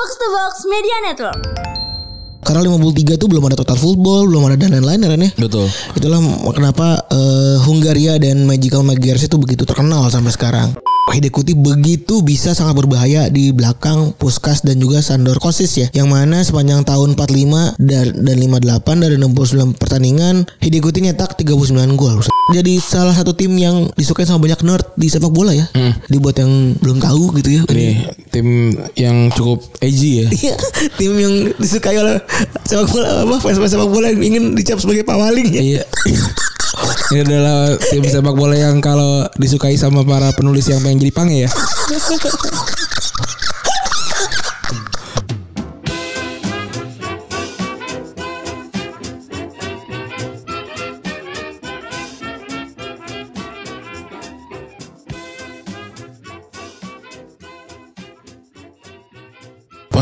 Box to Box Media Network. Karena 53 itu belum ada total football, belum ada dan lain-lain ya Ren ya. Betul. Itulah kenapa eh, Hungaria dan Magical Magyars itu begitu terkenal sampai sekarang. Hidekuti begitu bisa sangat berbahaya di belakang Puskas dan juga Sandor Kosis ya. Yang mana sepanjang tahun 45 dan, dan 58 dari 69 pertandingan Hidekuti nyetak 39 gol. Jadi salah satu tim yang disukai sama banyak nerd di sepak bola ya. Dibuat yang belum tahu gitu ya. Ini tim yang cukup edgy ya. Iya, tim yang disukai oleh sepak bola apa fans fans sepak bola yang ingin dicap sebagai pawaling ya. Iya. Ini adalah tim sepak bola yang kalau disukai sama para penulis yang pengen jadi pange ya.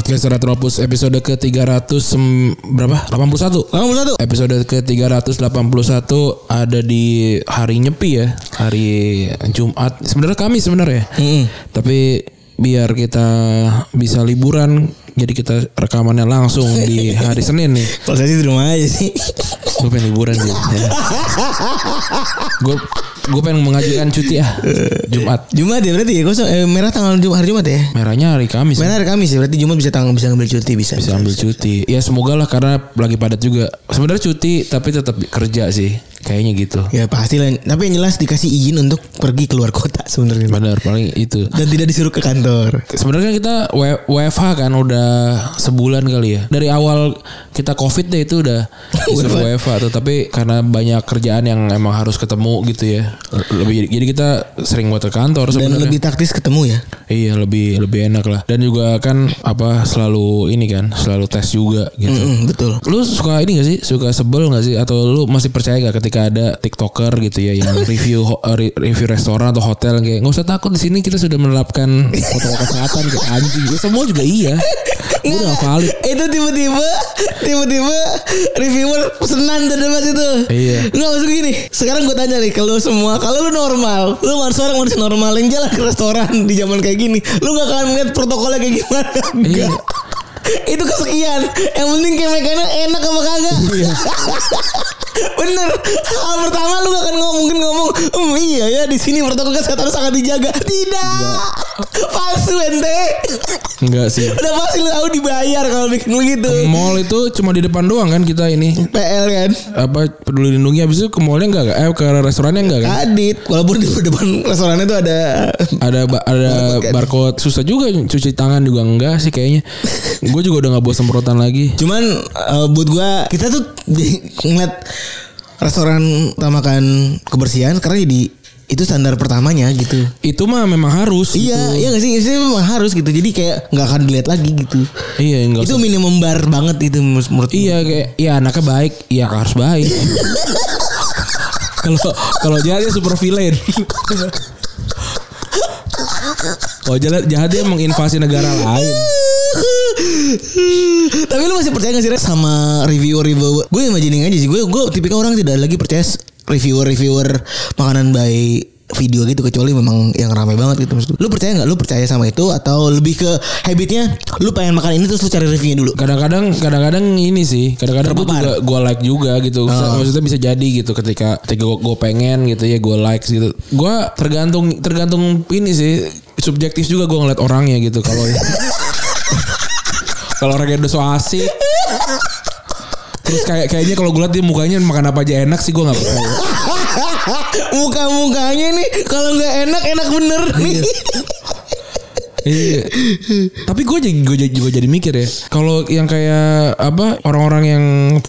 Podcast Retropus episode ke-300 sem- berapa? 81. 81. Episode ke-381 ada di hari nyepi ya, hari Jumat. Sebenarnya kami sebenarnya. Tapi biar kita bisa liburan jadi kita rekamannya langsung di hari Senin nih. Kalau saya sih di rumah aja sih. Gue pengen liburan sih. Gue gue pengen mengajukan cuti ya Jumat. Jumat ya berarti ya kosong eh, merah tanggal Jumat hari Jumat ya. Merahnya hari Kamis. Merah hari Kamis ya berarti Jumat bisa tanggal bisa ngambil cuti bisa. bisa ambil cuti. Ya semoga lah karena lagi padat juga. Sebenarnya cuti tapi tetap kerja sih. Kayaknya gitu. Ya pasti lah. Tapi yang jelas dikasih izin untuk pergi keluar kota sebenarnya. Benar paling itu. Dan tidak disuruh ke kantor. Sebenarnya kita WFH kan udah sebulan kali ya. Dari awal kita Covid deh itu udah disuruh WFH tuh. Tapi karena banyak kerjaan yang emang harus ketemu gitu ya. Lebih jadi kita sering buat ke kantor Dan sebenarnya. lebih taktis ketemu ya. Iya lebih lebih enak lah. Dan juga kan apa selalu ini kan selalu tes juga gitu. Mm, betul. Lu suka ini gak sih? Suka sebel gak sih? Atau lu masih percaya gak ketika ada tiktoker gitu ya yang review eh, re- review restoran atau hotel kayak nggak usah takut di sini kita sudah menerapkan protokol kesehatan kayak anjing. Ya, semua juga iya. Gue udah valid. Itu tiba-tiba tiba-tiba reviewer pesenan tuh debat itu. Iya. Enggak maksud gini. Sekarang gue tanya nih kalau semua kalau lu normal, lu harus orang manusia normal yang jalan ke restoran di zaman kayak gini, lu gak akan ngeliat protokolnya kayak gimana. Iya. Itu kesekian. Yang penting kayak mekaniknya enak apa kagak. Bener. Hal pertama lu gak akan ngomong mungkin ngomong, "Hmm, iya ya di sini protokol kesehatan sangat dijaga." Tidak. Palsu ente. Enggak sih. Udah pasti lu tahu dibayar kalau bikin begitu. Mall itu cuma di depan doang kan kita ini PL kan. apa peduli lindungi habis itu ke mallnya enggak eh ke restorannya enggak kan Kadit. Walaupun di depan restorannya itu ada ada ba- ada Barcode kan? barcode susah juga cuci tangan juga enggak sih kayaknya gue juga udah nggak bawa semprotan lagi Cuman eh, buat gua kita tuh ngeliat restoran utamakan kebersihan karena jadi itu standar pertamanya gitu. itu mah memang harus Iya, gitu. iya gak sih? Itu memang harus gitu. Jadi kayak nggak akan dilihat lagi gitu. iya enggak itu minimum bar banget itu menurut iya kayak iya anaknya baik iya harus baik kalau kalau jahat dia super villain Oh jahat jahat dia menginvasi negara lain. Tapi lu masih percaya gak sih sama reviewer-reviewer? Gue imagining aja sih. Gue gue tipikal orang tidak lagi percaya reviewer-reviewer makanan by video gitu kecuali memang yang ramai banget gitu maksud. Lu percaya nggak? Lu percaya sama itu atau lebih ke habitnya lu pengen makan ini terus lu cari reviewnya dulu? Kadang-kadang kadang-kadang ini sih, kadang-kadang gue juga gue like juga gitu. Maksudnya, maksudnya bisa jadi gitu ketika ketika gue pengen gitu ya gue like gitu. Gue tergantung tergantung ini sih subjektif juga gue ngeliat orangnya gitu kalau kalau orangnya udah so asik. Terus kayak kayaknya kalau gue liat dia mukanya makan apa aja enak sih gue nggak percaya. Muka-mukanya nih kalau nggak enak enak bener nih. Iya. Tapi gue jadi gue jadi, juga jadi mikir ya. Kalau yang kayak apa orang-orang yang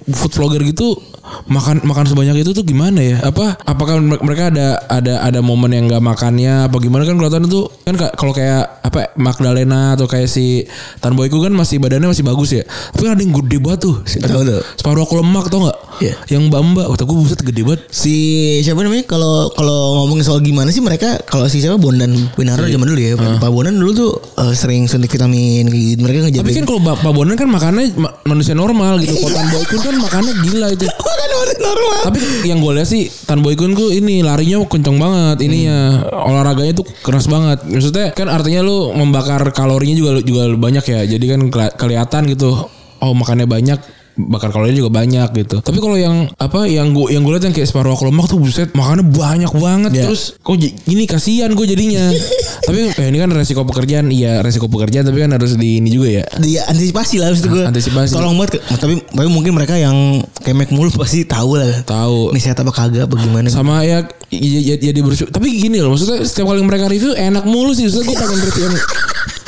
food vlogger gitu makan makan sebanyak itu tuh gimana ya? Apa apakah mereka ada ada ada momen yang nggak makannya apa gimana kan kelihatan tuh kan ka- kalau kayak apa Magdalena atau kayak si Tan Boyku kan masih badannya masih bagus ya. Tapi kan ada yang gede banget tuh. Si- Tahu. Separuh aku lemak tau nggak? Iya. Yang mbak-mbak, kata gue buset gede banget. Si siapa namanya kalau kalau ngomongin soal gimana sih mereka kalau si siapa Bondan Winaro zaman dulu ya Pak Bondan dulu tuh eh, sering suntik vitamin gitu. mereka ngejaga Tapi kan kalau Pak Bondan kan makannya ma- manusia normal gitu. Kalau Tan Boy Kun kan makannya gila itu. normal Tapi yang gue lihat sih Tan Boy Kun tuh ini larinya kenceng banget. Ini ya olahraganya tuh keras banget. Maksudnya kan artinya lu membakar kalorinya juga juga banyak ya. Jadi kan keli- kelihatan gitu. Oh makannya banyak bakar kalorinya juga banyak gitu. Tapi kalau yang apa yang gue yang gue lihat yang kayak separuh aku lemak tuh buset makannya banyak banget Ya. terus kok j- ini kasihan gue jadinya. tapi eh, ini kan resiko pekerjaan iya resiko pekerjaan tapi kan harus di ini juga ya. dia antisipasi lah maksud gue Antisipasi. tolong banget ke- tapi tapi mungkin mereka yang kemek mulu pasti tahu lah Tahu. ini sehat apa kagak bagaimana sama ya ya, ya, jadi bersyukur tapi gini loh maksudnya setiap kali mereka review enak mulu sih maksudnya gue pengen review yang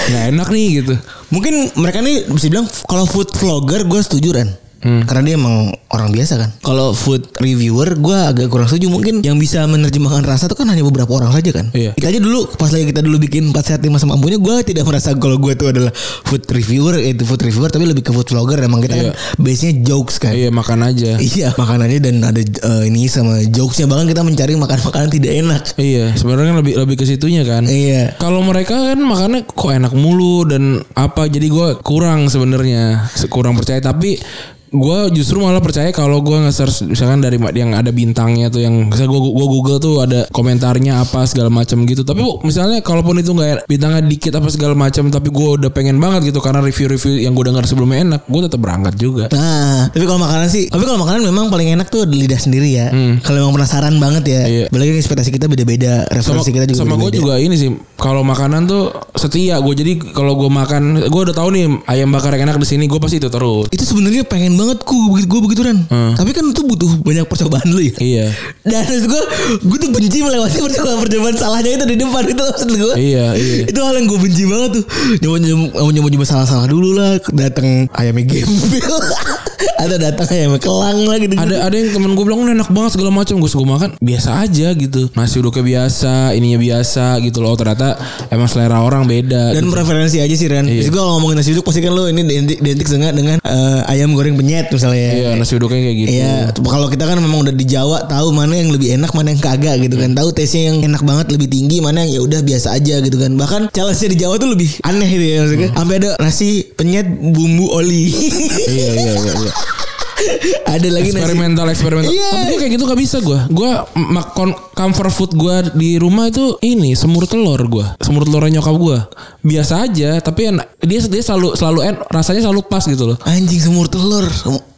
nggak enak nih gitu Mungkin mereka nih bisa bilang kalau food vlogger gue setuju Ren. Hmm. Karena dia emang orang biasa kan. Kalau food reviewer gue agak kurang setuju. Mungkin yang bisa menerjemahkan rasa itu kan hanya beberapa orang saja kan. Iya. Kita aja dulu pas lagi kita dulu bikin 4 sehat 5 mampunya gue tidak merasa kalau gue tuh adalah food reviewer itu food reviewer tapi lebih ke food vlogger emang kita Iya. kan base-nya jokes kan. iya makan aja Iya makanannya dan ada eh, ini sama jokesnya bahkan kita mencari makan makanan tidak enak. iya sebenarnya kan lebih lebih ke situnya kan Iya. kalau mereka kan makannya kok enak mulu dan apa jadi gue kurang sebenarnya Se- kurang percaya tapi gue justru malah percaya kalau gue nge-search misalkan dari yang ada bintangnya tuh yang gue gue google tuh ada komentarnya apa segala macam gitu tapi misalnya kalaupun itu nggak bintangnya dikit apa segala macam tapi gue udah pengen banget gitu karena review-review yang gue dengar sebelumnya enak gue tetap berangkat juga Nah, tapi kalau makanan sih, tapi kalau makanan memang paling enak tuh lidah sendiri ya. Kalau memang penasaran banget ya. Hmm. Iya. Apalagi ekspektasi kita beda-beda, sama, referensi kita juga sama gue juga ini sih kalau makanan tuh setia gue jadi kalau gue makan gue udah tahu nih ayam bakar yang enak di sini gue pasti itu terus Itu sebenarnya pengen banget ku begitu gue begitu kan. Tapi kan itu butuh banyak percobaan dulu ya. iya Dan maksud gue, gue tuh benci melewati percobaan-percobaan salahnya itu di depan itu maksud gue. Iya, iya. Itu hal yang gue benci banget tuh. Nyoba-nyoba nyoba-nyoba salah-salah dulu lah. Datang ayamnya gembel. Atau datang ayamnya kelang lah gitu. ada ada yang temen gue bilang "Ini enak banget segala macam gue gue makan biasa aja gitu nasi uduknya biasa ininya biasa gitu loh ternyata emang selera orang beda Dan gitu. preferensi aja sih Ren. Iya. Gue kalau ngomongin nasi uduk pasti kan lo ini identik, identik dengan dengan eh, ayam goreng penyet misalnya. iya nasi uduknya kayak gitu Iya, kalau kita kan memang udah di Jawa tahu mana yang lebih enak, mana yang kagak gitu kan. Tahu tesnya yang enak banget lebih tinggi, mana yang ya udah biasa aja gitu kan. Bahkan challenge di Jawa tuh lebih aneh gitu ya maksudnya. Sampai ada nasi penyet bumbu oli. iya iya iya, iya. Ada lagi nasi eksperimental eksperimental Iya. tapi gue kayak gitu gak bisa gue gue makan comfort food gue di rumah itu ini semur telur gue semur telurnya nyokap gue biasa aja tapi enak. dia dia selalu selalu en, rasanya selalu pas gitu loh anjing semur telur.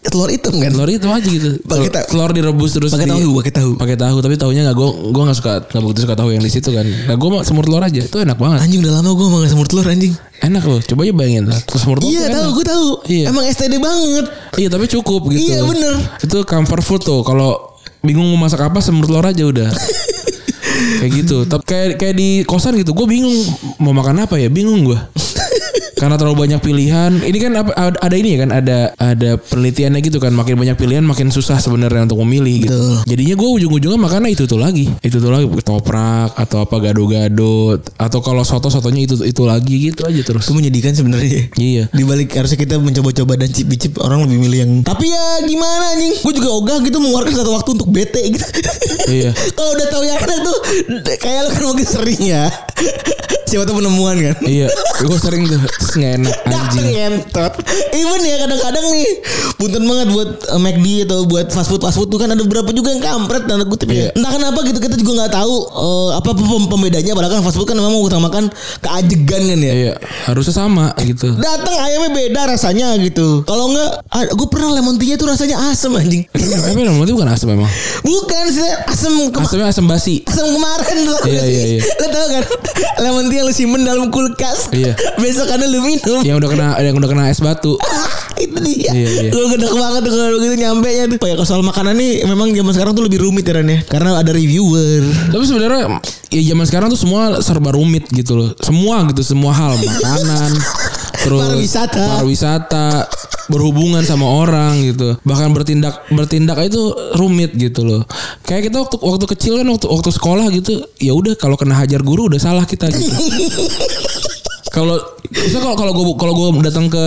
Telur hitam kan? telur itu aja gitu Pakai telur, ta- telur direbus terus Pakai tahu, pakai tahu. pakai tahu tapi tahunya nggak gue gue nggak suka nggak begitu suka tahu yang di situ kan nah gue mau semur telur aja itu enak banget Anjing udah lama gue makan semur telur anjing. enak loh coba aja bayangin lah semur telur Iya tahu, gue tahu. Iya. Emang STD banget. Iya tapi cukup gitu. Iya, bener. itu comfort food tuh. Kalau bingung mau masak apa semur telur aja udah. Kayak gitu. Tapi kayak kayak di kosan gitu. Gue bingung mau makan apa ya? Bingung gue karena terlalu banyak pilihan. Ini kan ada ada ini ya kan ada ada penelitiannya gitu kan. Makin banyak pilihan makin susah sebenarnya untuk memilih gitu. Betul. jadinya gue ujung-ujungnya makannya itu tuh lagi. Itu tuh lagi ketoprak atau apa gado-gado atau kalau soto sotonya itu itu lagi gitu aja terus. Itu menyedihkan sebenarnya. iya. Di balik harusnya kita mencoba-coba dan cip-cip orang lebih milih yang Tapi ya gimana anjing? Gue juga ogah gitu mengeluarkan satu waktu untuk bete gitu. Iya. Kalau udah tahu yang enak tuh Kayak lu kan mungkin sering ya. Siapa tuh penemuan kan? Iya. Gue sering tuh terus nggak enak Dateng anjing ngentot Even ya kadang-kadang nih Punten banget buat uh, McD atau buat fast food Fast food tuh kan ada beberapa juga yang kampret Tanda kutip ya Iya. Entah kenapa gitu Kita juga gak tahu uh, Apa pem- pembedanya Padahal kan fast food kan memang utamakan Keajegan kan ya iya harusnya sama gitu Datang ayamnya beda rasanya gitu. Kalau enggak, gue pernah lemon tea tuh rasanya asem anjing. Tapi namanya itu bukan asam memang. Bukan sih asem Asamnya asam basi. asem kemarin tuh. Iya, iya, iya. Lo tau kan lemon tea yang lu simpen dalam kulkas. Iya. Besok kan lu minum. Yang udah kena yang udah kena es batu. itu dia. Iya, iya. Gue gedek banget tuh kalau begitu nyampe nya tuh. Ya kalau soal makanan nih memang zaman sekarang tuh lebih rumit ya Ran ya. Karena ada reviewer. Tapi sebenarnya ya zaman sekarang tuh semua serba rumit gitu loh. Semua gitu, semua hal makanan, terus Pariwisata. pariwisata, berhubungan sama orang gitu. Bahkan bertindak bertindak itu rumit gitu loh. Kayak kita waktu waktu kecil kan waktu waktu sekolah gitu, ya udah kalau kena hajar guru udah salah kita gitu. Kalau misalnya kalau kalau gue kalau gue datang ke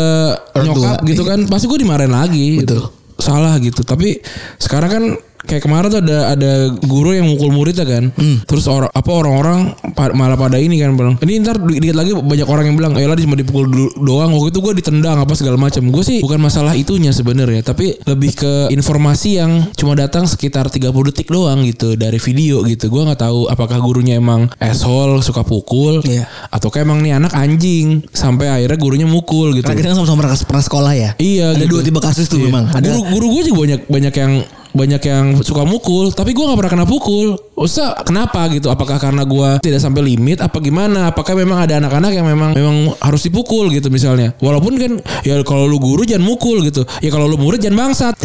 Orang nyokap tua. gitu kan, pasti gue dimarahin lagi. Gitu. Betul. salah gitu. Tapi sekarang kan kayak kemarin tuh ada ada guru yang mukul muridnya kan. Terus orang apa orang-orang pa- malah pada ini kan bilang. Ini ntar di- dikit lagi banyak orang yang bilang, "Ya lah cuma dipukul do- doang." Waktu itu gue ditendang apa segala macam. Gue sih bukan masalah itunya sebenarnya, tapi lebih ke informasi yang cuma datang sekitar 30 detik doang gitu dari video gitu. Gue nggak tahu apakah gurunya emang asshole suka pukul Iya. atau kayak emang nih anak anjing sampai akhirnya gurunya mukul gitu. Karena kita kan sama-sama pernah, pernah sekolah ya. Iya Ada gitu. dua tipe kasus tuh Iya. memang. Ada Guru guru gue juga banyak banyak yang banyak yang suka mukul, tapi gue nggak pernah kena pukul. Usah kenapa gitu? Apakah karena gue tidak sampai limit? Apa gimana? Apakah memang ada anak-anak yang memang memang harus dipukul gitu misalnya? Walaupun kan ya kalau lu guru jangan mukul gitu. Ya kalau lu murid jangan bangsat.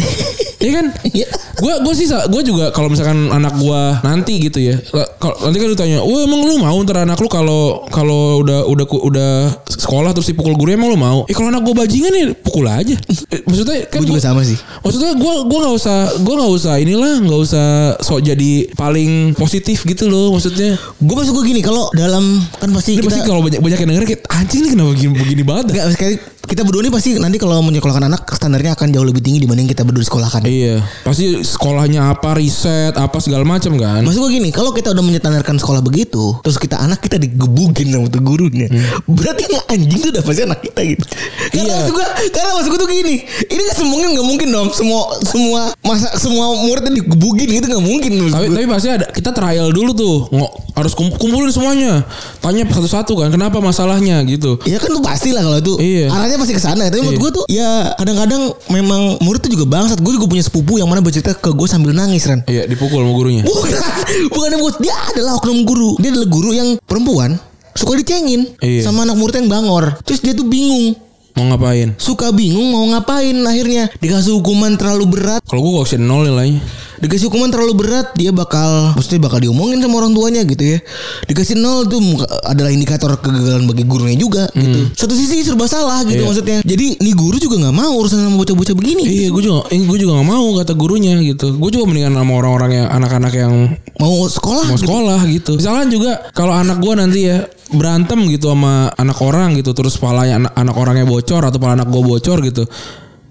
Iya kan? Iya. Gue gue sih gue juga kalau misalkan anak gue nanti gitu ya. la- Kalau nanti kan ditanya, "Wah, emang lu mau ntar anak lu kalau kalau udah udah udah sekolah terus dipukul guru emang lu mau?" Eh kalau anak gue bajingan nih pukul aja. Eh, Maksudnya kan gue juga gua- sama sih. Maksudnya gue gua nggak usah gue nggak usah inilah nggak usah sok jadi paling positif gitu loh maksudnya. Gue masuk gue gini kalau dalam kan pasti Ini kita pasti kalau banyak banyak yang denger kayak anjing nih kenapa begini, begini banget. dah?" Enggak, sekali kita berdua nih pasti nanti kalau menyekolahkan anak standarnya akan jauh lebih tinggi dibanding kita berdua disekolahkan. Iya, pasti sekolahnya apa, riset, apa segala macam kan. Maksud gue gini, kalau kita udah menyetandarkan sekolah begitu, terus kita anak kita digebukin sama tuh gurunya, berarti yang anjing tuh udah pasti anak kita gitu. Karena Hmm. Iya. maksud gue, karena maksud gue tuh gini, ini kan semua nggak mungkin dong, semua semua masa semua muridnya digebukin gitu nggak mungkin. Tapi gue. tapi pasti ada kita trial dulu tuh. Nggak harus kum- kumpulin semuanya. Tanya satu-satu kan kenapa masalahnya gitu. Ya kan tuh pasti lah kalau itu Iya. arahnya pasti ke sana. Tapi menurut Iya. gue tuh ya kadang-kadang memang murid tuh juga bangsat. Gue juga punya sepupu yang mana bercerita ke gue sambil nangis Ren. Iya, dipukul sama gurunya. Bukan, bukan buat dia adalah oknum guru. Dia adalah guru yang perempuan suka dicengin Iya. sama anak murid yang bangor. Terus dia tuh bingung, Mau ngapain? suka bingung mau ngapain akhirnya dikasih hukuman terlalu berat. Kalau gue kok nol nilainya. Dikasih hukuman terlalu berat, dia bakal maksudnya bakal diomongin sama orang tuanya gitu ya. Dikasih nol tuh adalah indikator kegagalan bagi gurunya juga gitu. Satu sisi serba salah gitu Hmm. Iya. maksudnya. Jadi nih guru juga nggak mau urusan sama bocah-bocah begini. Iya, gue juga, eh, gue juga gak mau kata gurunya gitu. Gue juga mendingan sama orang-orang yang anak-anak yang Mau sekolah mau gitu. sekolah gitu. Misalkan juga kalau anak gue nanti ya berantem gitu sama anak orang gitu, terus palanya anak, anak orangnya bocor atau pala anak gue bocor gitu.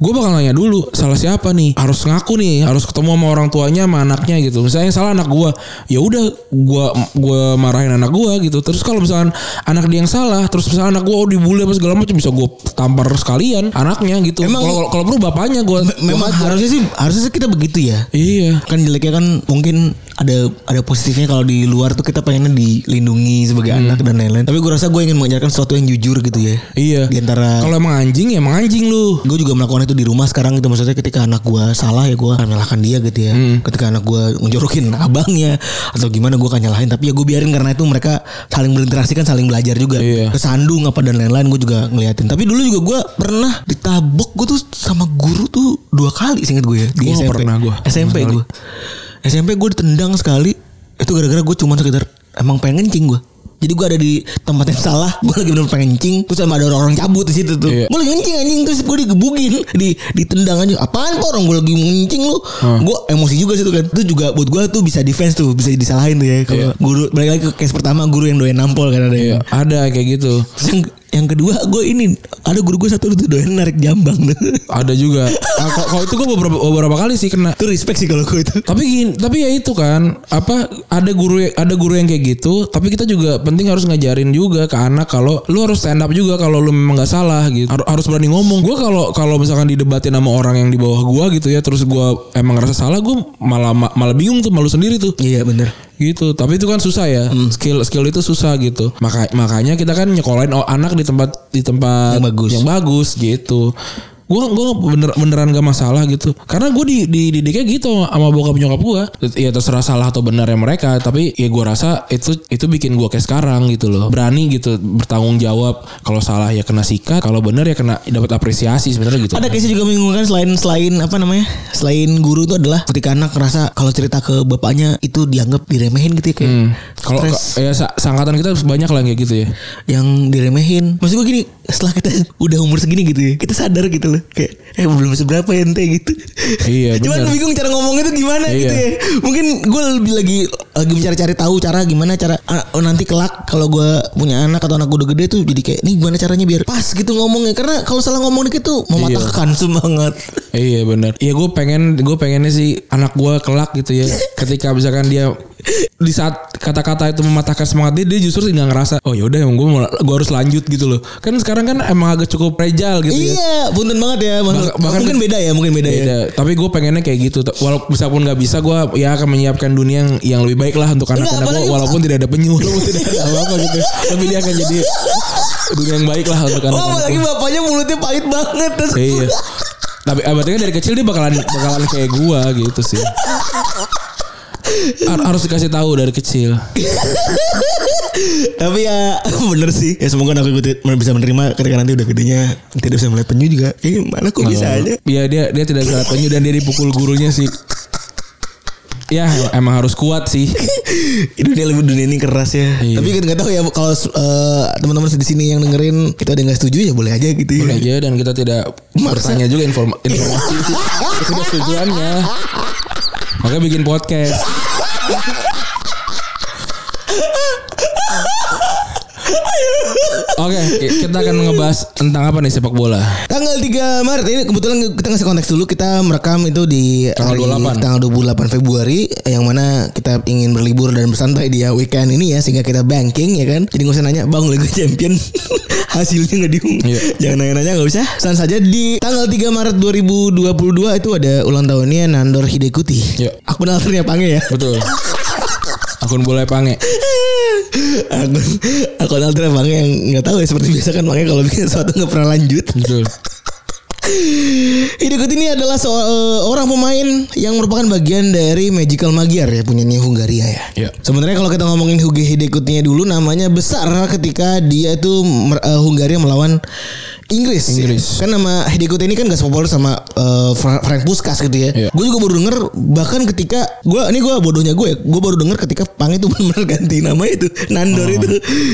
Gue bakal nanya dulu salah siapa nih? Harus ngaku nih harus ketemu sama orang tuanya sama anaknya gitu. Misalnya yang salah anak gue ya udah gue gua marahin anak gue gitu. Terus kalau misalkan anak dia yang salah terus misalnya anak gue oh dibully apa segala macam bisa gue tampar sekalian anaknya gitu. Kalau kalau- perlu bapaknya gue Memang harusnya sih harusnya sih kita begitu ya. iya. Kan jeleknya kan mungkin ada ada positifnya kalau di luar tuh kita pengennya dilindungi sebagai Hmm. anak dan lain-lain. Tapi gue rasa gue ingin mengajarkan sesuatu yang jujur gitu ya. iya Di antara kalau emang anjing ya emang anjing lu gue juga melakukan itu di rumah sekarang gitu maksudnya ketika anak gue salah ya gue akan menyalahkan dia gitu ya. Hmm. Ketika anak gue ngejorokin abangnya atau gimana gue akan nyalahin tapi ya gue biarin karena itu mereka saling berinteraksi kan saling belajar juga. Iya. Kesandung apa dan lain-lain gue juga ngeliatin. Tapi dulu juga gue pernah ditabok gue tuh sama guru tuh dua kali singkat gue ya di Gua SMP. pernah gua. SMP gue. SMP gue ditendang sekali. Itu gara-gara gue cuma sekedar emang pengen kencing gue. Jadi gue ada di tempat yang salah, gue lagi bener pengen kencing, terus sama ada orang-orang cabut di situ tuh. Iya. Gue lagi kencing anjing terus gue digebukin, di ditendang aja. Apaan kok orang gue lagi mau kencing lu? Gue emosi juga situ kan. Itu juga buat gue tuh bisa defense tuh, bisa disalahin tuh ya. Kalau Iya. guru balik lagi ke case pertama guru yang doyan nampol kan ada Iya, yang. ada kayak gitu. Yang kedua gue ini ada guru gue satu tuh doyan narik jambang tuh. Ada juga. Nah, kalau itu gue beberapa beberapa kali sih kena. itu respect sih kalau gue itu. Tapi gini, tapi ya itu kan apa ada guru ada guru yang kayak gitu, tapi kita juga penting harus ngajarin juga ke anak kalau lu harus stand up juga kalau lu memang nggak salah gitu. Har- Harus berani ngomong. Gua kalau kalau misalkan didebatin sama orang yang di bawah gua gitu ya, terus gua emang ngerasa salah, gua malah ma- malah bingung tuh, malu sendiri tuh. Iya bener. Gitu tapi itu kan susah ya Hmm. skill skill itu susah gitu maka makanya kita kan nyekolahin anak di tempat di tempat Yang bagus. yang bagus gitu gua gua bener beneran gak masalah gitu karena gue di di didiknya gitu sama bokap nyokap gua ya terserah salah atau benar ya mereka tapi ya gua rasa itu itu bikin gua kayak sekarang gitu loh berani gitu bertanggung jawab kalau salah ya kena sikat kalau benar ya kena dapat apresiasi sebenarnya gitu Ada case juga membingungkan selain selain apa namanya? Selain guru itu adalah ketika anak ngerasa kalau cerita ke bapaknya itu dianggap diremehin gitu ya kayak. Hmm. kalau ya sa- seangkatan kita banyak lah kayak gitu ya yang diremehin. Maksud gue gini, setelah kita udah umur segini gitu ya, kita sadar gitu loh. Kayak eh belum seberapa ya ente gitu. Iya, Cuman bener. bingung cara ngomong itu gimana Iya. gitu ya. Mungkin gue lebih lagi lagi mencari-cari tahu cara gimana cara ah, oh, nanti kelak kalau gue punya anak atau anak gue udah gede tuh jadi kayak nih gimana caranya biar pas gitu ngomongnya karena kalau salah ngomong dikit tuh mematahkan semangat. Iya benar. Iya gue pengen gue pengennya sih anak gue kelak gitu ya. Ketika misalkan dia di saat kata-kata itu mematahkan semangat dia, dia justru nggak ngerasa oh yaudah emang gue gue harus lanjut gitu loh. Kan sekarang kan emang agak cukup fragile gitu ya. Iya, punten banget ya. Maksud- Bah- bahkan- mungkin beda ya, mungkin beda, ya. Beda. Tapi gue pengennya kayak gitu. Walaupun bisa pun nggak bisa, gue ya akan menyiapkan dunia yang yang lebih baik lah untuk anak-anak gue. Walaupun tidak ada penyu, walaupun tidak ada apa-apa gitu. Tapi dia akan jadi dunia yang baik lah untuk Oh, anak-anak. apalagi gue. bapaknya mulutnya pahit banget. Iya. Tapi ah, berarti kan dari kecil dia bakalan bakalan kayak gua gitu sih. Har- harus dikasih tahu dari kecil. Tapi ya bener sih. Ya semoga gue ti- bisa menerima ketika nanti udah gedenya tidak bisa melihat penyu juga. Kayak mana kok bisa aja. Iya dia dia tidak bisa penyu dan dia dipukul gurunya sih. Ya emang harus kuat sih. dunia lebih dunia ini keras ya. Iya. Tapi kan nggak tahu ya kalau eh, teman-teman di sini yang dengerin kita ada nggak setuju ya boleh aja gitu ya. Boleh aja dan kita tidak bertanya juga informa informasi ketidaksetujuannya. Makanya bikin podcast. Oke, kita akan ngebahas tentang apa nih sepak bola. Tanggal 3 Maret ini kebetulan kita ngasih konteks dulu kita merekam itu di Tanggal 28. tanggal 28 Februari yang mana kita ingin berlibur dan bersantai di weekend ini ya sehingga kita banking ya kan. Jadi nggak usah nanya Bang Liga Champion hasilnya nggak diumum. Iya. Jangan nanya-nanya nggak usah. San saja di tanggal 3 Maret 2022 itu ada ulang tahunnya Nandor Hidekuti. Iya. Akun alternya Pange ya. Betul. Akun bola pange. Akun akun alternya Pange yang nggak tahu ya seperti biasa kan Pange kalau bikin sesuatu nggak pernah lanjut. Betul. Hidekut ini adalah so- eh, orang pemain yang merupakan bagian dari Magical Magyar ya punyanya Hungaria ya. Iya. Sebenarnya kalau kita ngomongin Hugo Hidekutnya dulu namanya besar ketika dia itu eh, Hungaria melawan Inggris. ya. Inggris. Kan nama Hidekut ini kan gak sepopuler sama Fra- Frank Puskas gitu ya. Iya. Gue juga baru denger bahkan ketika gue ini gue bodohnya gue ya, gue baru denger ketika Pang itu benar ganti nama itu Nandor Oh. itu.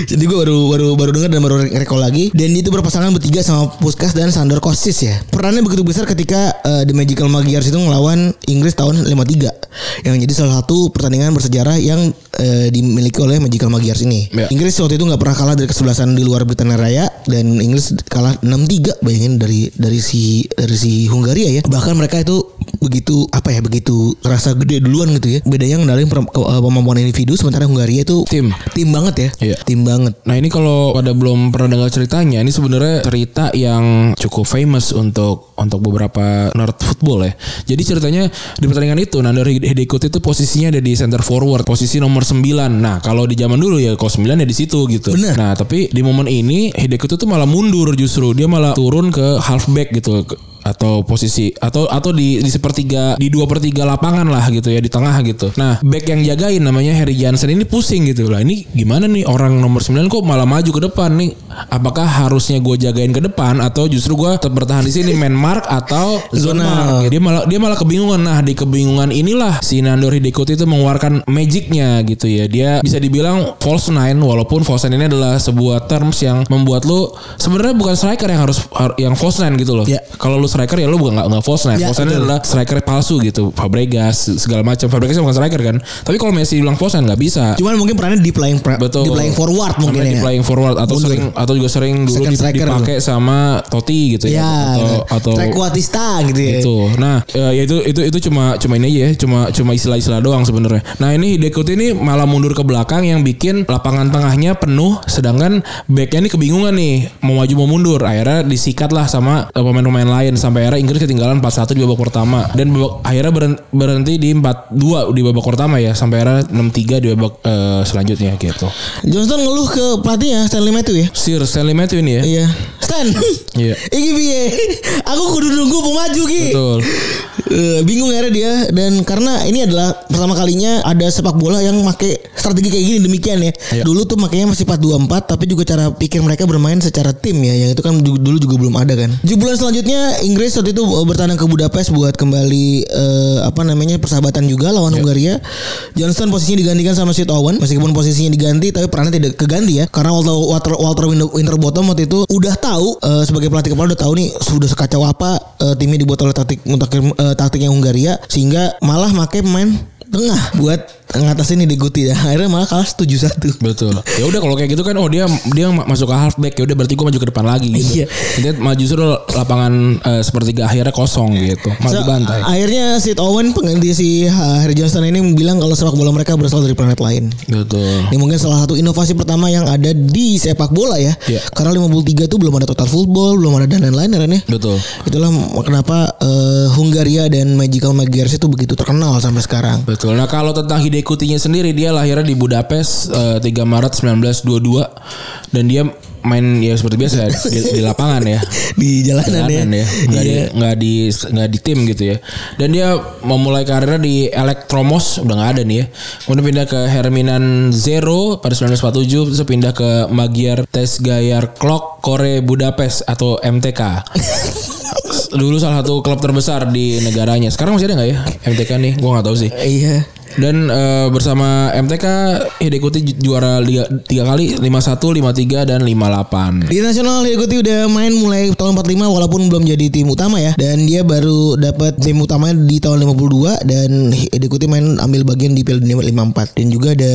Jadi gue baru baru baru denger dan baru recall lagi. Dan dia itu berpasangan bertiga sama Puskas dan Sandor Kosis ya. Perannya begitu besar ketika eh, The Magical Magyars itu ngelawan Inggris tahun 53 yang jadi salah satu pertandingan bersejarah yang eh, dimiliki oleh Magical Magyars ini. Ya. Inggris waktu itu nggak pernah kalah dari kesebelasan di luar Britania Raya dan Inggris kalah 6-3 bayangin dari dari si dari si Hungaria ya. Bahkan mereka itu begitu apa ya begitu rasa gede duluan gitu ya. Bedanya ngendalin eh, kemampuan individu sementara Hungaria itu Tim. tim banget ya. Iya. Tim banget. Nah ini kalau pada belum pernah dengar ceritanya, ini sebenarnya cerita yang cukup famous untuk untuk beberapa nerd football ya. Jadi ceritanya di pertandingan itu Nandor Hidekut itu posisinya ada di center forward, posisi nomor 9. Nah kalau di zaman dulu ya kalau 9 ya di situ gitu. Bener. Nah tapi di momen ini Hidekut itu malah mundur justru, dia malah turun ke halfback gitu. Atau posisi atau atau di di sepertiga di dua per tiga lapangan lah gitu ya di tengah gitu. Nah back yang jagain namanya Harry Jansen ini pusing gitu lah. Ini gimana nih orang nomor 9 kok malah maju ke depan nih? Apakah harusnya gue jagain ke depan atau justru gue tetap bertahan di sini man mark atau mark? Dia malah dia malah kebingungan. Nah di kebingungan inilah si Nandor Hidekut itu mengeluarkan magicnya gitu ya. Dia bisa dibilang false nine walaupun false nine ini adalah sebuah terms yang membuat lu sebenarnya bukan striker yang harus har- yang false nine gitu loh. Ya. Kalau lu striker ya lu bukan nggak nggak false nine. Ya, false nine adalah striker palsu gitu. Fabregas segala macam. Fabregas bukan striker kan. Tapi kalau Messi bilang false nine nggak bisa. Cuman mungkin perannya di playing Betul. di playing forward mungkin ya. di playing forward atau Mundur. sering atau juga sering dulu dipakai sama Totti gitu ya. Ya, atau atau Trequartista gitu ya. itu. Nah, ya ya itu itu itu cuma cuma ini aja ya, cuma cuma istilah-istilah doang sebenarnya. Nah, ini Hidekut ini malah mundur ke belakang yang bikin lapangan tengahnya penuh sedangkan backnya ini kebingungan nih mau maju mau mundur. Akhirnya disikat lah sama eh, pemain-pemain lain sampai akhirnya Inggris ketinggalan 4-1 di babak pertama dan babak, akhirnya berhenti di 4-2 di babak pertama ya sampai akhirnya 6-3 di babak eh, selanjutnya gitu. Johnston ngeluh ke pelatih ya Stanley Matthew ya. Sir Stanley Matthew ini ya. Iya. Stan. Iya. Iki piye? Aku kudu nunggu pemaju ki. Betul. Eh, bingung akhirnya dia dan karena ini adalah pertama kalinya ada sepak bola yang pakai strategi kayak gini demikian ya. Iya. Dulu tuh makanya masih 4-2-4 tapi juga cara pikir mereka bermain secara tim ya yang itu kan du- dulu juga belum ada kan. Bulan selanjutnya Inggris waktu itu eh, bertandang ke Budapest buat kembali eh, apa namanya persahabatan juga lawan Iya. Hungaria. Johnston posisinya digantikan sama Sid Owen meskipun posisinya diganti tapi perannya tidak keganti ya karena Walter Walter, Walter Winter- Winterbottom waktu itu udah tahu eh, sebagai pelatih kepala udah tahu nih sudah sekacau apa eh, timnya dibuat oleh taktik eh, taktiknya Hungaria sehingga malah pakai pemain tengah buat ngatasin Hidekuti dan akhirnya malah kalah 7-1. Betul. Ya udah kalau kayak gitu kan oh dia dia ma- masuk ke halfback ya udah berarti gua maju ke depan lagi gitu. Iya. Dia maju justru lapangan eh, sepertiga akhirnya kosong gitu. Malah So, dibantai. akhirnya Sid Owen pengganti si uh, Harry Johnston ini bilang kalau sepak bola mereka berasal dari planet lain. Betul. Ini mungkin salah satu inovasi pertama yang ada di sepak bola ya. Iya. Karena 53 itu belum ada total football, belum ada dan lain-lain ya ya. Betul. Itulah kenapa eh, Hungaria dan Magical Magyars itu begitu terkenal sampai sekarang. Betul. Nah kalau tentang Hidekutinya sendiri dia lahirnya di Budapest eh, 3 Maret 1922 dan dia main ya seperti biasa ya, di, di lapangan ya. Di jalanan, Jalanan ya. ya, nggak di Iya. nggak di nggak di tim gitu ya. Dan dia memulai karirnya di Elektromos udah nggak ada nih ya. Kemudian pindah ke Herminan Zero pada 1947 terus pindah ke Magyar Tesgayar Klok Kore Budapest atau MTK. Dulu salah satu klub terbesar di negaranya. Sekarang masih ada nggak ya MTK nih? Gua nggak tahu sih. Iya. Dan eh, bersama MTK Hidekuti ju- juara liga tiga kali 51, 53 dan 58. Di nasional Hidekuti udah main mulai tahun 45 walaupun belum jadi tim utama ya. Dan dia baru dapat tim utamanya di tahun 52 dan Hidekuti main ambil bagian di Piala Dunia 54 dan juga ada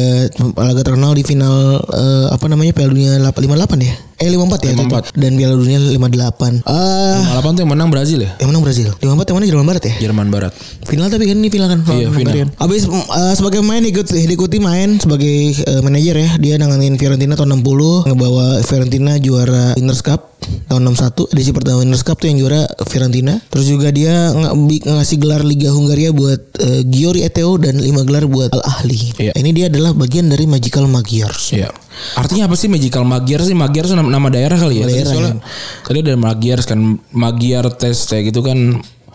laga terkenal di final eh, apa namanya Piala Dunia 58 ya. Eh 54 ya itu. 54. dan Piala Dunia 58. Ah, 58 tuh yang menang Brazil ya? yang menang Brazil. 54 yang mana Jerman Barat ya? Jerman Barat. Final tapi kan ini final kan Iya, final. Hungarian. Abis uh, sebagai main ikut Hidekuti main sebagai uh, manajer ya. Dia nanganin Fiorentina tahun 60 ngebawa Fiorentina juara Winners Cup tahun 61 edisi pertama Winners Cup tuh yang juara Fiorentina. Terus juga dia ng- ngasih gelar Liga Hungaria buat uh, Giori Eteo dan 5 gelar buat Al Ahli. Iya. Ini dia adalah bagian dari Magical Magyars. Iya. Artinya apa sih Magical Magyar sih? Magyar itu nama, nama daerah kali ya? Daerah, Tadi soalnya, tadi ada Magyar kan Magyar tes kayak gitu kan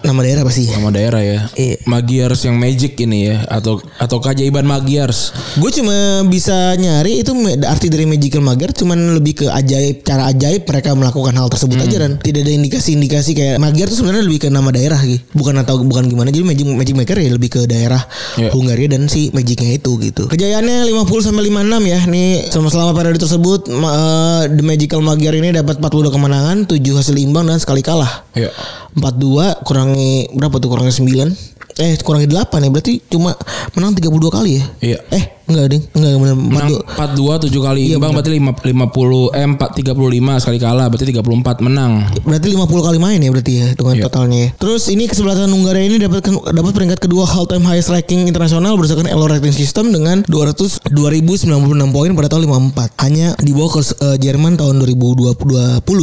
Nama daerah pasti. nama daerah ya. Iya. Magyars yang magic ini ya atau atau keajaiban Magyars. Gue cuma bisa nyari itu arti dari magical magyar cuman lebih ke ajaib cara ajaib mereka melakukan hal tersebut aja dan tidak ada indikasi-indikasi kayak magyar itu sebenarnya lebih ke nama daerah gitu bukan atau bukan gimana jadi magic magic maker ya lebih ke daerah Iya. Hungaria dan si magicnya itu gitu kejayaannya 50 sampai 56 ya nih selama selama periode tersebut ma- eh, the magical magyar ini dapat 42 kemenangan 7 hasil imbang dan sekali kalah Iya. 42 kurangi berapa tuh? Kurangi 9 eh kurangi 8 ya berarti cuma menang 32 kali ya Iya. Eh enggak ding Enggak benar Menang 42 7 kali imbang berarti 5, 50 eh 4 35 sekali kalah berarti 34 menang. Berarti 50 kali main ya berarti ya hitungan Iya. totalnya ya. Terus ini kesebelasan Hungaria ini dapat dapat peringkat kedua all time highest ranking internasional berdasarkan Elo rating system dengan 200 2096 poin pada tahun 54. Hanya di bawah ke eh, Jerman tahun 2020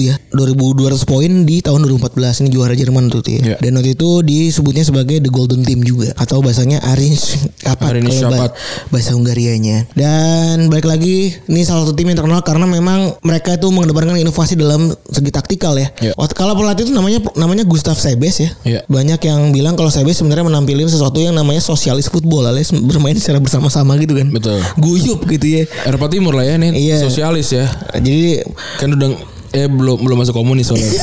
ya. 2200 poin di tahun 2014 ini juara Jerman tuh tuh Iya. ya. Dan waktu itu disebutnya sebagai the golden team juga atau bahasanya Arins Arins kalau ba- Kapat. bahasa Hungarianya. Dan balik lagi ini salah satu tim yang terkenal karena memang mereka itu mengedepankan inovasi dalam segi taktikal ya. Waktu kalau pelatih itu namanya namanya Gustav Sebes ya. Iya. Banyak yang bilang kalau Sebes sebenarnya menampilkan sesuatu yang namanya sosialis football alias bermain secara bersama-sama gitu kan. Betul. Guyup gitu ya. Eropa Timur lah ya nih Iya. sosialis ya. Jadi Kan udah eh belum belum masuk komunis soalnya.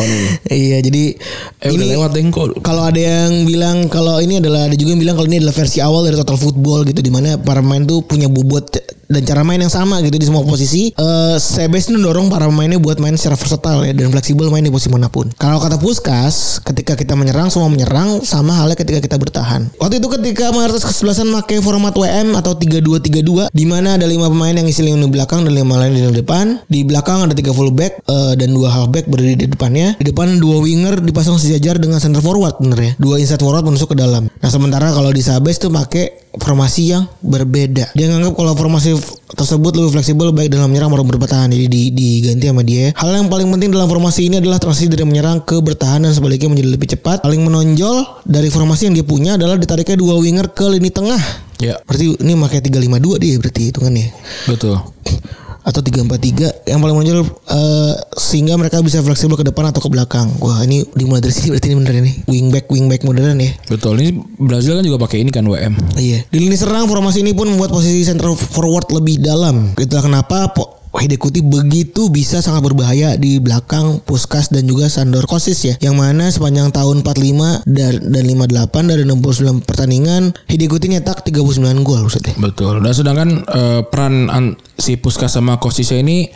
Ini. iya jadi Eh udah lewat kok. kalau ada yang bilang kalau ini adalah ada juga yang bilang kalau ini adalah versi awal dari total football gitu di mana para pemain tuh punya bobot dan cara main yang sama gitu di semua posisi. Eh Sebes mendorong para pemainnya buat main secara versatile ya dan fleksibel main di posisi mana pun. Kalau kata Puskas, ketika kita menyerang semua menyerang sama halnya ketika kita bertahan. Waktu itu ketika Martes kesebelasan pakai format WM atau 3-2-3-2 di mana ada lima pemain yang isi lini belakang dan lima lain di depan. Di belakang ada tiga fullback eh, dan dua halfback berdiri di depannya. Di depan dua winger dipasang sejajar dengan center forward bener ya. Dua inside forward menusuk ke dalam. Nah sementara kalau di Sabes tuh pakai formasi yang berbeda. Dia nganggap kalau formasi tersebut lebih fleksibel baik dalam menyerang maupun bertahan. Jadi di- diganti sama dia. Hal yang paling penting dalam formasi ini adalah transisi dari menyerang ke bertahan dan sebaliknya menjadi lebih cepat. Paling menonjol dari formasi yang dia punya adalah ditariknya dua winger ke lini tengah. Ya, Berarti ini pakai 352 dia berarti hitungannya betul. atau 343 yang paling menonjol eh, sehingga mereka bisa fleksibel ke depan atau ke belakang. Wah, ini dimulai dari sini berarti ini bener ini. Wingback wingback modern ya. Betul. Ini Brazil kan juga pakai ini kan WM. Iya. Di lini serang formasi ini pun membuat posisi center forward lebih dalam. Itulah kenapa po- Hidekuti begitu bisa sangat berbahaya di belakang Puskas dan juga Sandor Kosis ya. Yang mana sepanjang tahun 45 dan, dan 58 dari 69 pertandingan Hidekuti nyetak 39 gol maksudnya. Betul. Dan sedangkan eh, peran an- si Puskas sama Kosisa ini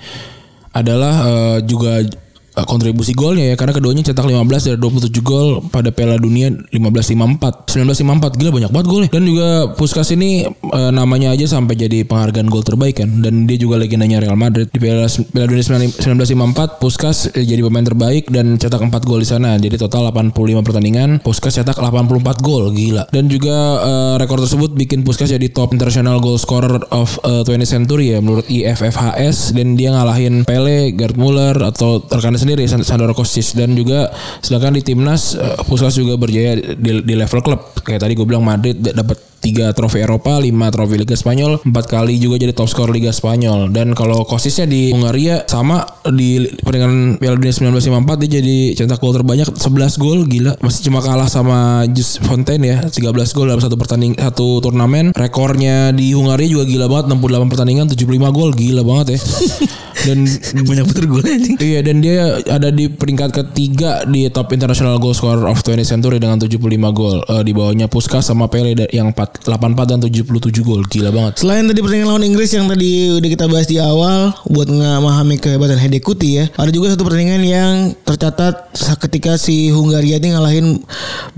adalah eh, juga eh, kontribusi golnya ya karena keduanya cetak 15 dari 27 gol pada Piala Dunia 1554. 1954 gila banyak banget golnya. Dan juga Puskas ini eh, namanya aja sampai jadi penghargaan gol terbaik kan dan dia juga legendanya Real Madrid. Di Piala, Piala Dunia 1954 Puskas eh, jadi pemain terbaik dan cetak 4 gol di sana. Jadi total 85 pertandingan, Puskas cetak 84 gol, gila. Dan juga eh, rekor tersebut bikin Puskas jadi top international goal scorer of eh, 20th century ya menurut IFFHS dan dia ngalahin Pele, Gerd Muller atau rekannya sendiri San- Sandro Kostic dan juga sedangkan di timnas eh, Puskas juga berjaya di, di level klub. Kayak tadi gue bilang Madrid dapat tiga trofi Eropa, lima trofi Liga Spanyol, empat kali juga jadi top skor Liga Spanyol. Dan kalau Kosisnya di Hungaria sama di peringatan Piala Dunia 1954 dia jadi cetak gol terbanyak 11 gol gila. Masih cuma kalah sama Jus Fontaine ya 13 gol dalam satu pertanding satu turnamen. Rekornya di Hungaria juga gila banget 68 pertandingan 75 gol gila banget ya. Dan Banyak betul golnya anjing. Iya dan dia ada di peringkat ketiga di top international goal scorer of 20th century dengan 75 gol. Eh, di bawahnya Puskas sama Pele yang 4, 84 dan 77 gol. Gila banget. Selain tadi pertandingan lawan Inggris yang tadi udah kita bahas di awal buat memahami kehebatan Hedekuti ya. Ada juga satu pertandingan yang tercatat ketika si Hungaria ini ngalahin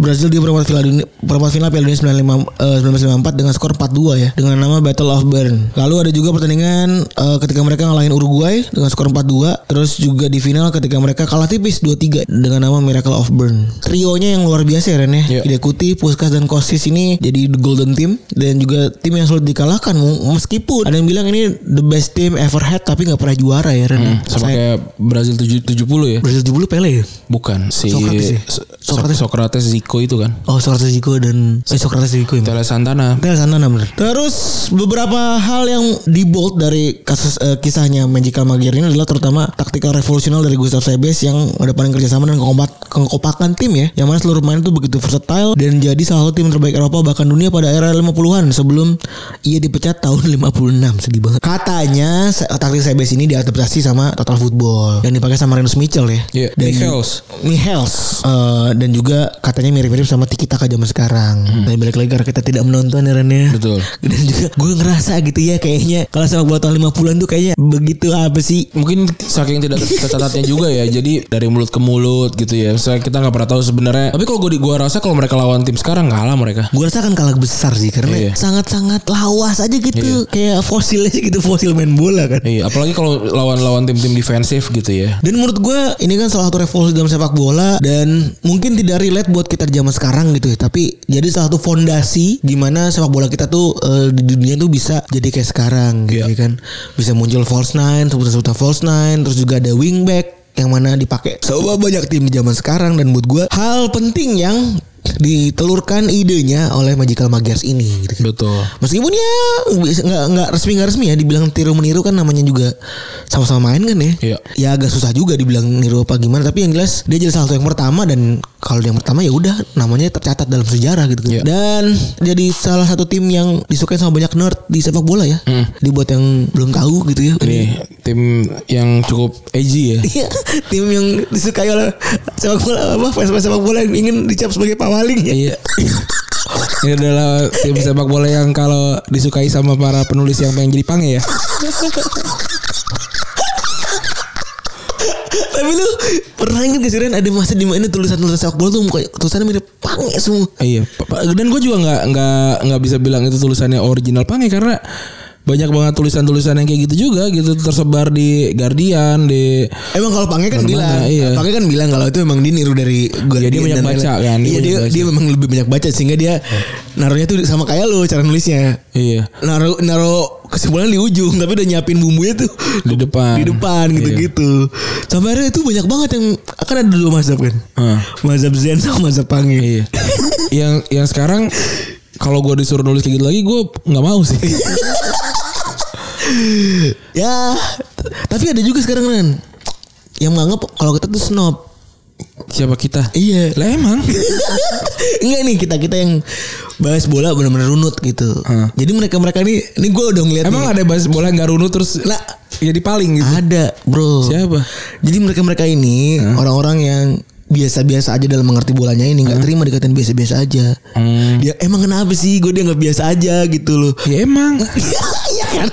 Brazil di perempat final perempat final Piala Dunia 95, eh, 1994 dengan skor 4-2 ya dengan nama Battle of Bern. Lalu ada juga pertandingan eh, ketika mereka ngalahin Uruguay dengan skor 4-2 terus juga di final ketika mereka kalah tipis 2-3 dengan nama Miracle of Bern. Trionya yang luar biasa ya Ren ya. Iya. Hidekuti, Puskas dan Kosis ini jadi the golden team dan juga tim yang sulit dikalahkan meskipun ada yang bilang ini the best team ever had tapi nggak pernah juara ya Ren. Hmm, Sama kayak Brazil 7, 70 ya. Brazil 70 Pele ya? Bukan si Socrates ya? So- Socrates. Socrates Zico itu kan. Oh Socrates Zico dan eh Socrates Zico ya. Tele Santana. Tel Santana bener. Terus beberapa hal yang di bold dari kasus eh, kisahnya Magical Magyar ini adalah terutama taktikal revolusional dari Gustav Sebes yang ada paling kerjasama dan kekompak, kekompakan tim ya. Yang mana seluruh pemain itu begitu versatile dan jadi salah satu tim terbaik Eropa bahkan dunia pada era 50-an sebelum ia dipecat tahun 56. Sedih banget. Katanya taktik Sebes ini diadaptasi sama Total Football yang dipakai sama Renus Mitchell ya. Iya, Michels. Michels Eh, dan juga katanya mirip-mirip sama Tiki Taka zaman sekarang. Dan balik lagi karena kita tidak menonton ya Ren ya. Betul. Dan juga gue ngerasa gitu ya kayaknya kalau sepak bola tahun 50-an tuh kayaknya begitu apa sih? Mungkin saking tidak tercatatnya juga ya. Jadi dari mulut ke mulut gitu ya. Saya kita nggak pernah tahu sebenarnya. Tapi kalau gue gua rasa kalau mereka lawan tim sekarang kalah mereka. Gue rasa kan kalah besar sih karena Iya. sangat-sangat lawas aja gitu. Kayak fosil aja gitu fosil main bola kan. Iya, apalagi kalau lawan-lawan tim-tim defensif gitu ya. Dan menurut gue ini kan salah satu revolusi dalam sepak bola dan mungkin tidak relate buat kita di zaman sekarang gitu ya. Tapi jadi salah satu fondasi gimana sepak bola kita tuh eh, di dunia tuh bisa jadi kayak sekarang gitu Iya. ya kan. Bisa muncul false nine, sebutan-sebutan false nine, terus juga ada wingback yang mana dipakai sama banyak tim di zaman sekarang dan buat gue hal penting yang ditelurkan idenya oleh Magical Magyars ini gitu kan. Betul. Meskipun ya nggak nggak resmi nggak resmi ya dibilang tiru meniru kan namanya juga sama-sama main kan ya. Iya. Ya agak susah juga dibilang niru apa gimana tapi yang jelas dia jadi salah satu yang pertama dan kalau dia yang pertama ya udah namanya tercatat dalam sejarah gitu kan. Iya. Dan jadi salah satu tim yang disukai sama banyak nerd di sepak bola ya. Dibuat yang belum tahu gitu ya. Ini tim yang cukup edgy ya. Iya, tim yang disukai oleh sepak bola apa fans-fans sepak bola yang ingin dicap sebagai pawaling ya. Iya. Ini adalah tim sepak bola yang kalau disukai sama para penulis yang pengen jadi pange ya. Tapi lu pernah inget gak sih Ren ada masa di mana tulisan-tulisan sepak bola tuh muka tulisannya mirip pange semua. Iya, dan gue juga nggak nggak nggak bisa bilang itu tulisannya original pange karena banyak banget tulisan-tulisan yang kayak gitu juga gitu tersebar di Guardian di Emang kalau Pange kan bilang, iya. Pange kan bilang kalau itu emang dia niru dari Guardian dia banyak baca lain-lain. kan, dia Iya dia baca. dia memang lebih banyak baca sehingga dia naruhnya tuh sama kayak lu cara nulisnya. iya Naruh naruh kesimpulan di ujung tapi udah nyiapin bumbunya tuh di depan di depan gitu-gitu. Sampai akhirnya itu banyak banget yang akan ada dua mazhab kan. Hah. Mazhab Zen sama mazhab Pange. iya yang yang sekarang kalau gue disuruh nulis kayak gitu lagi gue nggak mau sih Ya, tapi ada juga sekarang kan yang menganggap kalau kita tuh snob. siapa kita Iya. lah emang Enggak nih kita kita yang bahas bola benar-benar runut gitu. Hmm. Jadi mereka mereka ini ini gue udah ngeliat emang nih. ada bahas bola nggak runut terus Lah. jadi paling gitu ada bro. Siapa? Jadi mereka mereka ini orang-orang yang biasa-biasa aja dalam mengerti bolanya ini nggak terima dikatain biasa-biasa aja. Hmm. Dia emang kenapa sih gue dia nggak biasa aja gitu loh. ya emang Iya kan.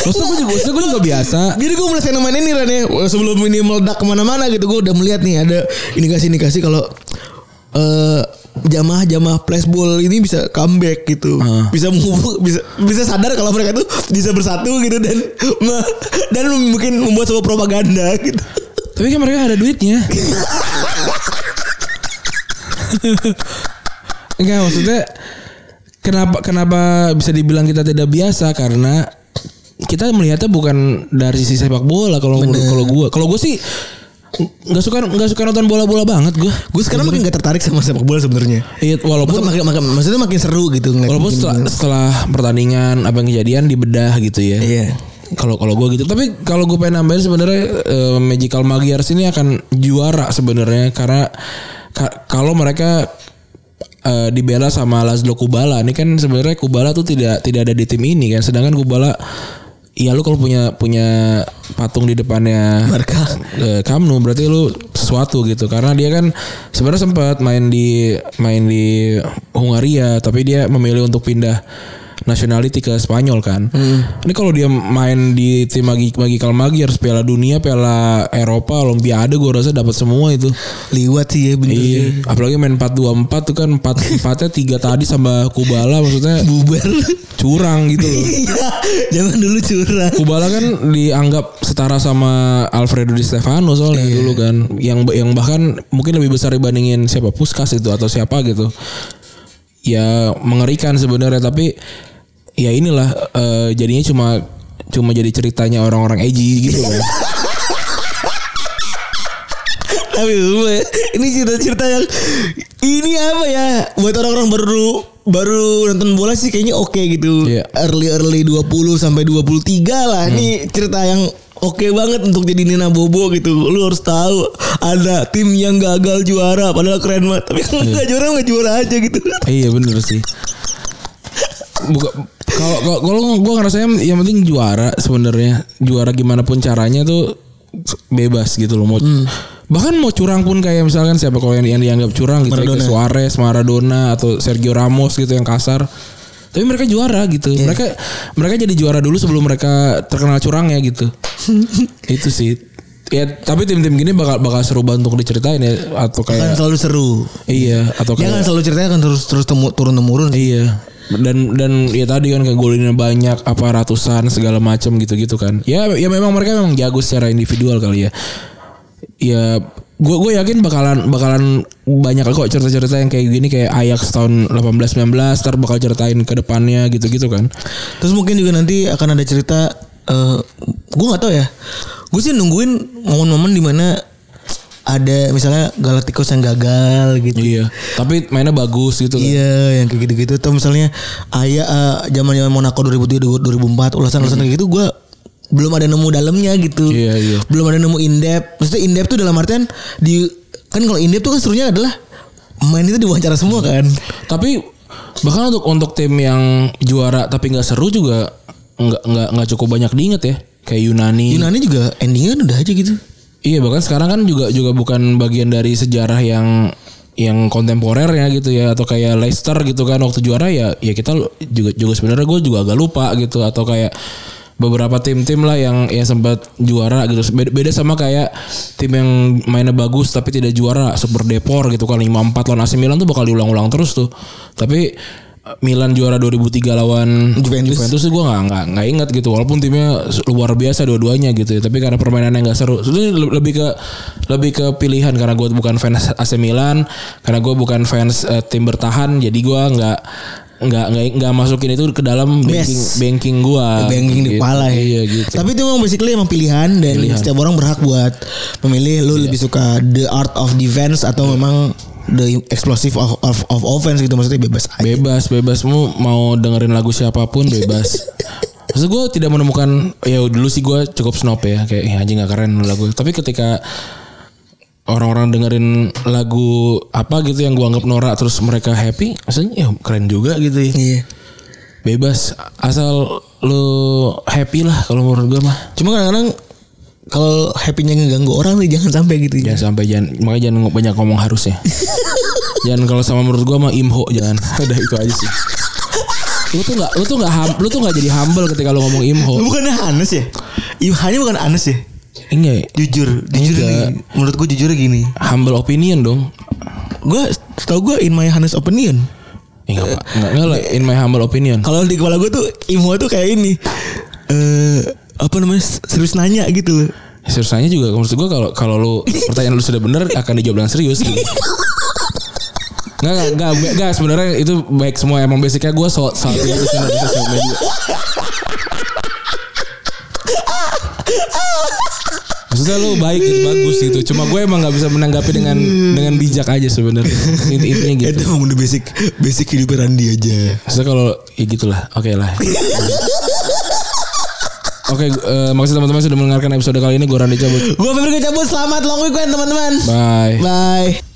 Maksudnya gue juga, maksudnya gue juga biasa. Jadi gue mulai fenomena ini Ran ya Sebelum ini meledak ke mana-mana gitu Gue udah melihat nih ada indikasi-indikasi kalau eh jamaah-jamaah flashball ini bisa comeback gitu, bisa menghubung, bisa bisa sadar kalau mereka tuh bisa bersatu gitu dan dan mungkin membuat sebuah propaganda gitu. Tapi kan mereka ada duitnya. Enggak maksudnya kenapa kenapa bisa dibilang kita tidak biasa karena kita melihatnya bukan dari sisi sepak bola kalau kalau gue kalau gue sih nggak suka nggak suka nonton bola-bola banget gue Gue sekarang makin gak tertarik sama sepak bola sebenarnya. Iya, walaupun Makin, makin, maksudnya makin seru gitu walaupun setelah, setelah pertandingan apa yang kejadian dibedah gitu ya. Iya. kalau kalau gue gitu. Tapi kalau gue pengen nambahin sebenarnya eh, Magical Magyars ini akan juara sebenarnya karena ka- kalau mereka eh, dibela sama Laszlo Kubala. Ini kan sebenarnya Kubala tuh tidak tidak ada di tim ini kan. Sedangkan Kubala Iya lu kalau punya punya patung di depannya Barca. eh, Camp Nou berarti lu sesuatu gitu karena dia kan sebenarnya sempat main di main di Hungaria tapi dia memilih untuk pindah nationality ke Spanyol kan. Ini kalau dia main di tim Magi Magical Magyars Piala Dunia, Piala Eropa, Olimpiade gue rasa dapat semua itu. Liwat sih ya bener. Iya, apalagi main 4-2-4 tuh kan 4 empatnya tiga tadi sama Kubala maksudnya Bubar. curang gitu loh. Iya. Zaman dulu curang. Kubala kan dianggap setara sama Alfredo Di Stefano soalnya dulu kan yang yang bahkan mungkin lebih besar dibandingin siapa Puskas itu atau siapa gitu ya mengerikan sebenarnya tapi ya inilah eh, jadinya cuma cuma jadi ceritanya orang-orang edgy gitu kan Tapi gue ini cerita-cerita yang ini apa ya buat orang-orang baru baru nonton bola sih kayaknya oke gitu. Iya. Early early 20 sampai 23 lah. Ini cerita yang oke banget untuk jadi Nina Bobo gitu. Lu harus tahu ada tim yang gagal juara padahal keren banget. Tapi kalau nggak juara nggak juara aja gitu. iya bener sih Buka, kalau kalau gue ngerasanya yang penting juara sebenarnya juara gimana pun caranya tuh bebas gitu loh mau bahkan mau curang pun kayak misalkan siapa kalau yang, yang dianggap curang gitu ya, kayak Maradona. Suarez, Maradona atau Sergio Ramos gitu yang kasar tapi mereka juara gitu mereka mereka jadi juara dulu sebelum mereka terkenal curangnya gitu itu sih ya tapi tim-tim gini bakal bakal seru banget untuk diceritain ya atau Kan kayak selalu seru. iya atau Dia kayak kan selalu ceritanya kan terus terus temu, turun temurun. Iya. Dan dan ya tadi kan golinnya banyak apa ratusan segala macam gitu-gitu kan. Ya ya memang mereka memang jago secara individual kali ya. Ya gue gue yakin bakalan bakalan banyak kok cerita-cerita yang kayak gini kayak Ajax tahun 18 19 ntar bakal ceritain ke depannya gitu-gitu kan. Terus mungkin juga nanti akan ada cerita eh gue nggak tahu ya. Gue sih nungguin momen-momen di mana ada misalnya Galacticos yang gagal gitu. Iya. Tapi mainnya bagus gitu kan. Iya, yang kayak gitu-gitu. Atau misalnya ayah zaman zaman Monaco 2003 2004 ulasan-ulasan kayak gitu gue belum ada nemu dalamnya gitu. Iya, iya. Belum ada nemu in depth. Maksudnya in depth tuh dalam artian di kan kalau in depth tuh kan serunya adalah main itu diwawancara semua kan. Tapi bahkan untuk untuk tim yang juara tapi nggak seru juga nggak nggak nggak cukup banyak diinget ya. Kayak Yunani. Yunani juga endingnya kan udah aja gitu. Iya bahkan sekarang kan juga juga bukan bagian dari sejarah yang yang kontemporer ya gitu ya atau kayak Leicester gitu kan waktu juara ya ya kita juga juga sebenarnya gue juga agak lupa gitu atau kayak beberapa tim-tim lah yang yang sempat juara gitu. Beda, beda sama kayak tim yang mainnya bagus tapi tidak juara Super Depor gitu kan 5-4 lawan AC Milan tuh bakal diulang-ulang terus tuh. Tapi Milan juara 2003 lawan Juventus. Juventus gue nggak nggak nggak ingat gitu. Walaupun timnya luar biasa dua-duanya gitu ya. Tapi karena permainannya nggak seru. Le- lebih ke lebih ke pilihan. Karena gue bukan fans AC Milan. Karena gue bukan fans eh, tim bertahan. Jadi gue nggak nggak nggak nggak masukin itu ke dalam banking Yes. banking gue Banking di kepala ya. iya gitu. Tapi itu memang basically emang pilihan. Dan Pilihan. setiap orang berhak buat memilih. Lu lebih suka the art of defense atau memang the explosive of, of, of offense gitu maksudnya bebas aja. bebas bebas. Mau mau dengerin lagu siapa pun bebas. Maksud gue tidak menemukan ya dulu sih gue cukup snob ya kayak ya anjing gak keren lagu. Tapi ketika orang-orang dengerin lagu apa gitu yang gue anggap norak terus mereka happy maksudnya ya keren juga gitu ya. Iya. bebas asal lu happy lah kalau menurut gue mah. Cuma kadang-kadang kalau happy-nya ngeganggu orang nih jangan sampai gitu. jangan sampai jangan makanya jangan banyak ngomong harus ya jangan kalau sama menurut gue mah imho jangan udah itu aja sih lu tuh nggak lu tuh nggak lu tuh nggak jadi humble ketika lu ngomong imho. Bukannya Anes ya? Hanya bukan Anes ya? Enggak, ya? Jujur, jujur Enggak. nih. Menurut gue jujur gini. humble opinion dong. Gue tau gue in my honest opinion. Enggak, Pak. enggak, enggak in my humble opinion. Kalau di kepala gue tuh Imo tuh kayak ini. Eh apa namanya serius nanya gitu loh. Seriusnya juga maksud gue kalau kalau lu pertanyaan lu sudah benar akan dijawab dengan serius gitu. Enggak, enggak, enggak, enggak, sebenarnya itu baik semua emang basicnya gue so, salty aja sih di sosial media. Maksudnya lu baik gitu bagus gitu. Cuma gue emang nggak bisa menanggapi dengan dengan bijak aja sebenarnya. Inti intinya gitu. Itu emang udah basic basic hidup Randy aja. Maksudnya kalau ya gitulah. Oke lah. Oke, eh, makasih teman-teman sudah mendengarkan episode kali ini. Gue Randy cabut. Gue Febri cabut selamat long weekend teman-teman. Bye. Bye.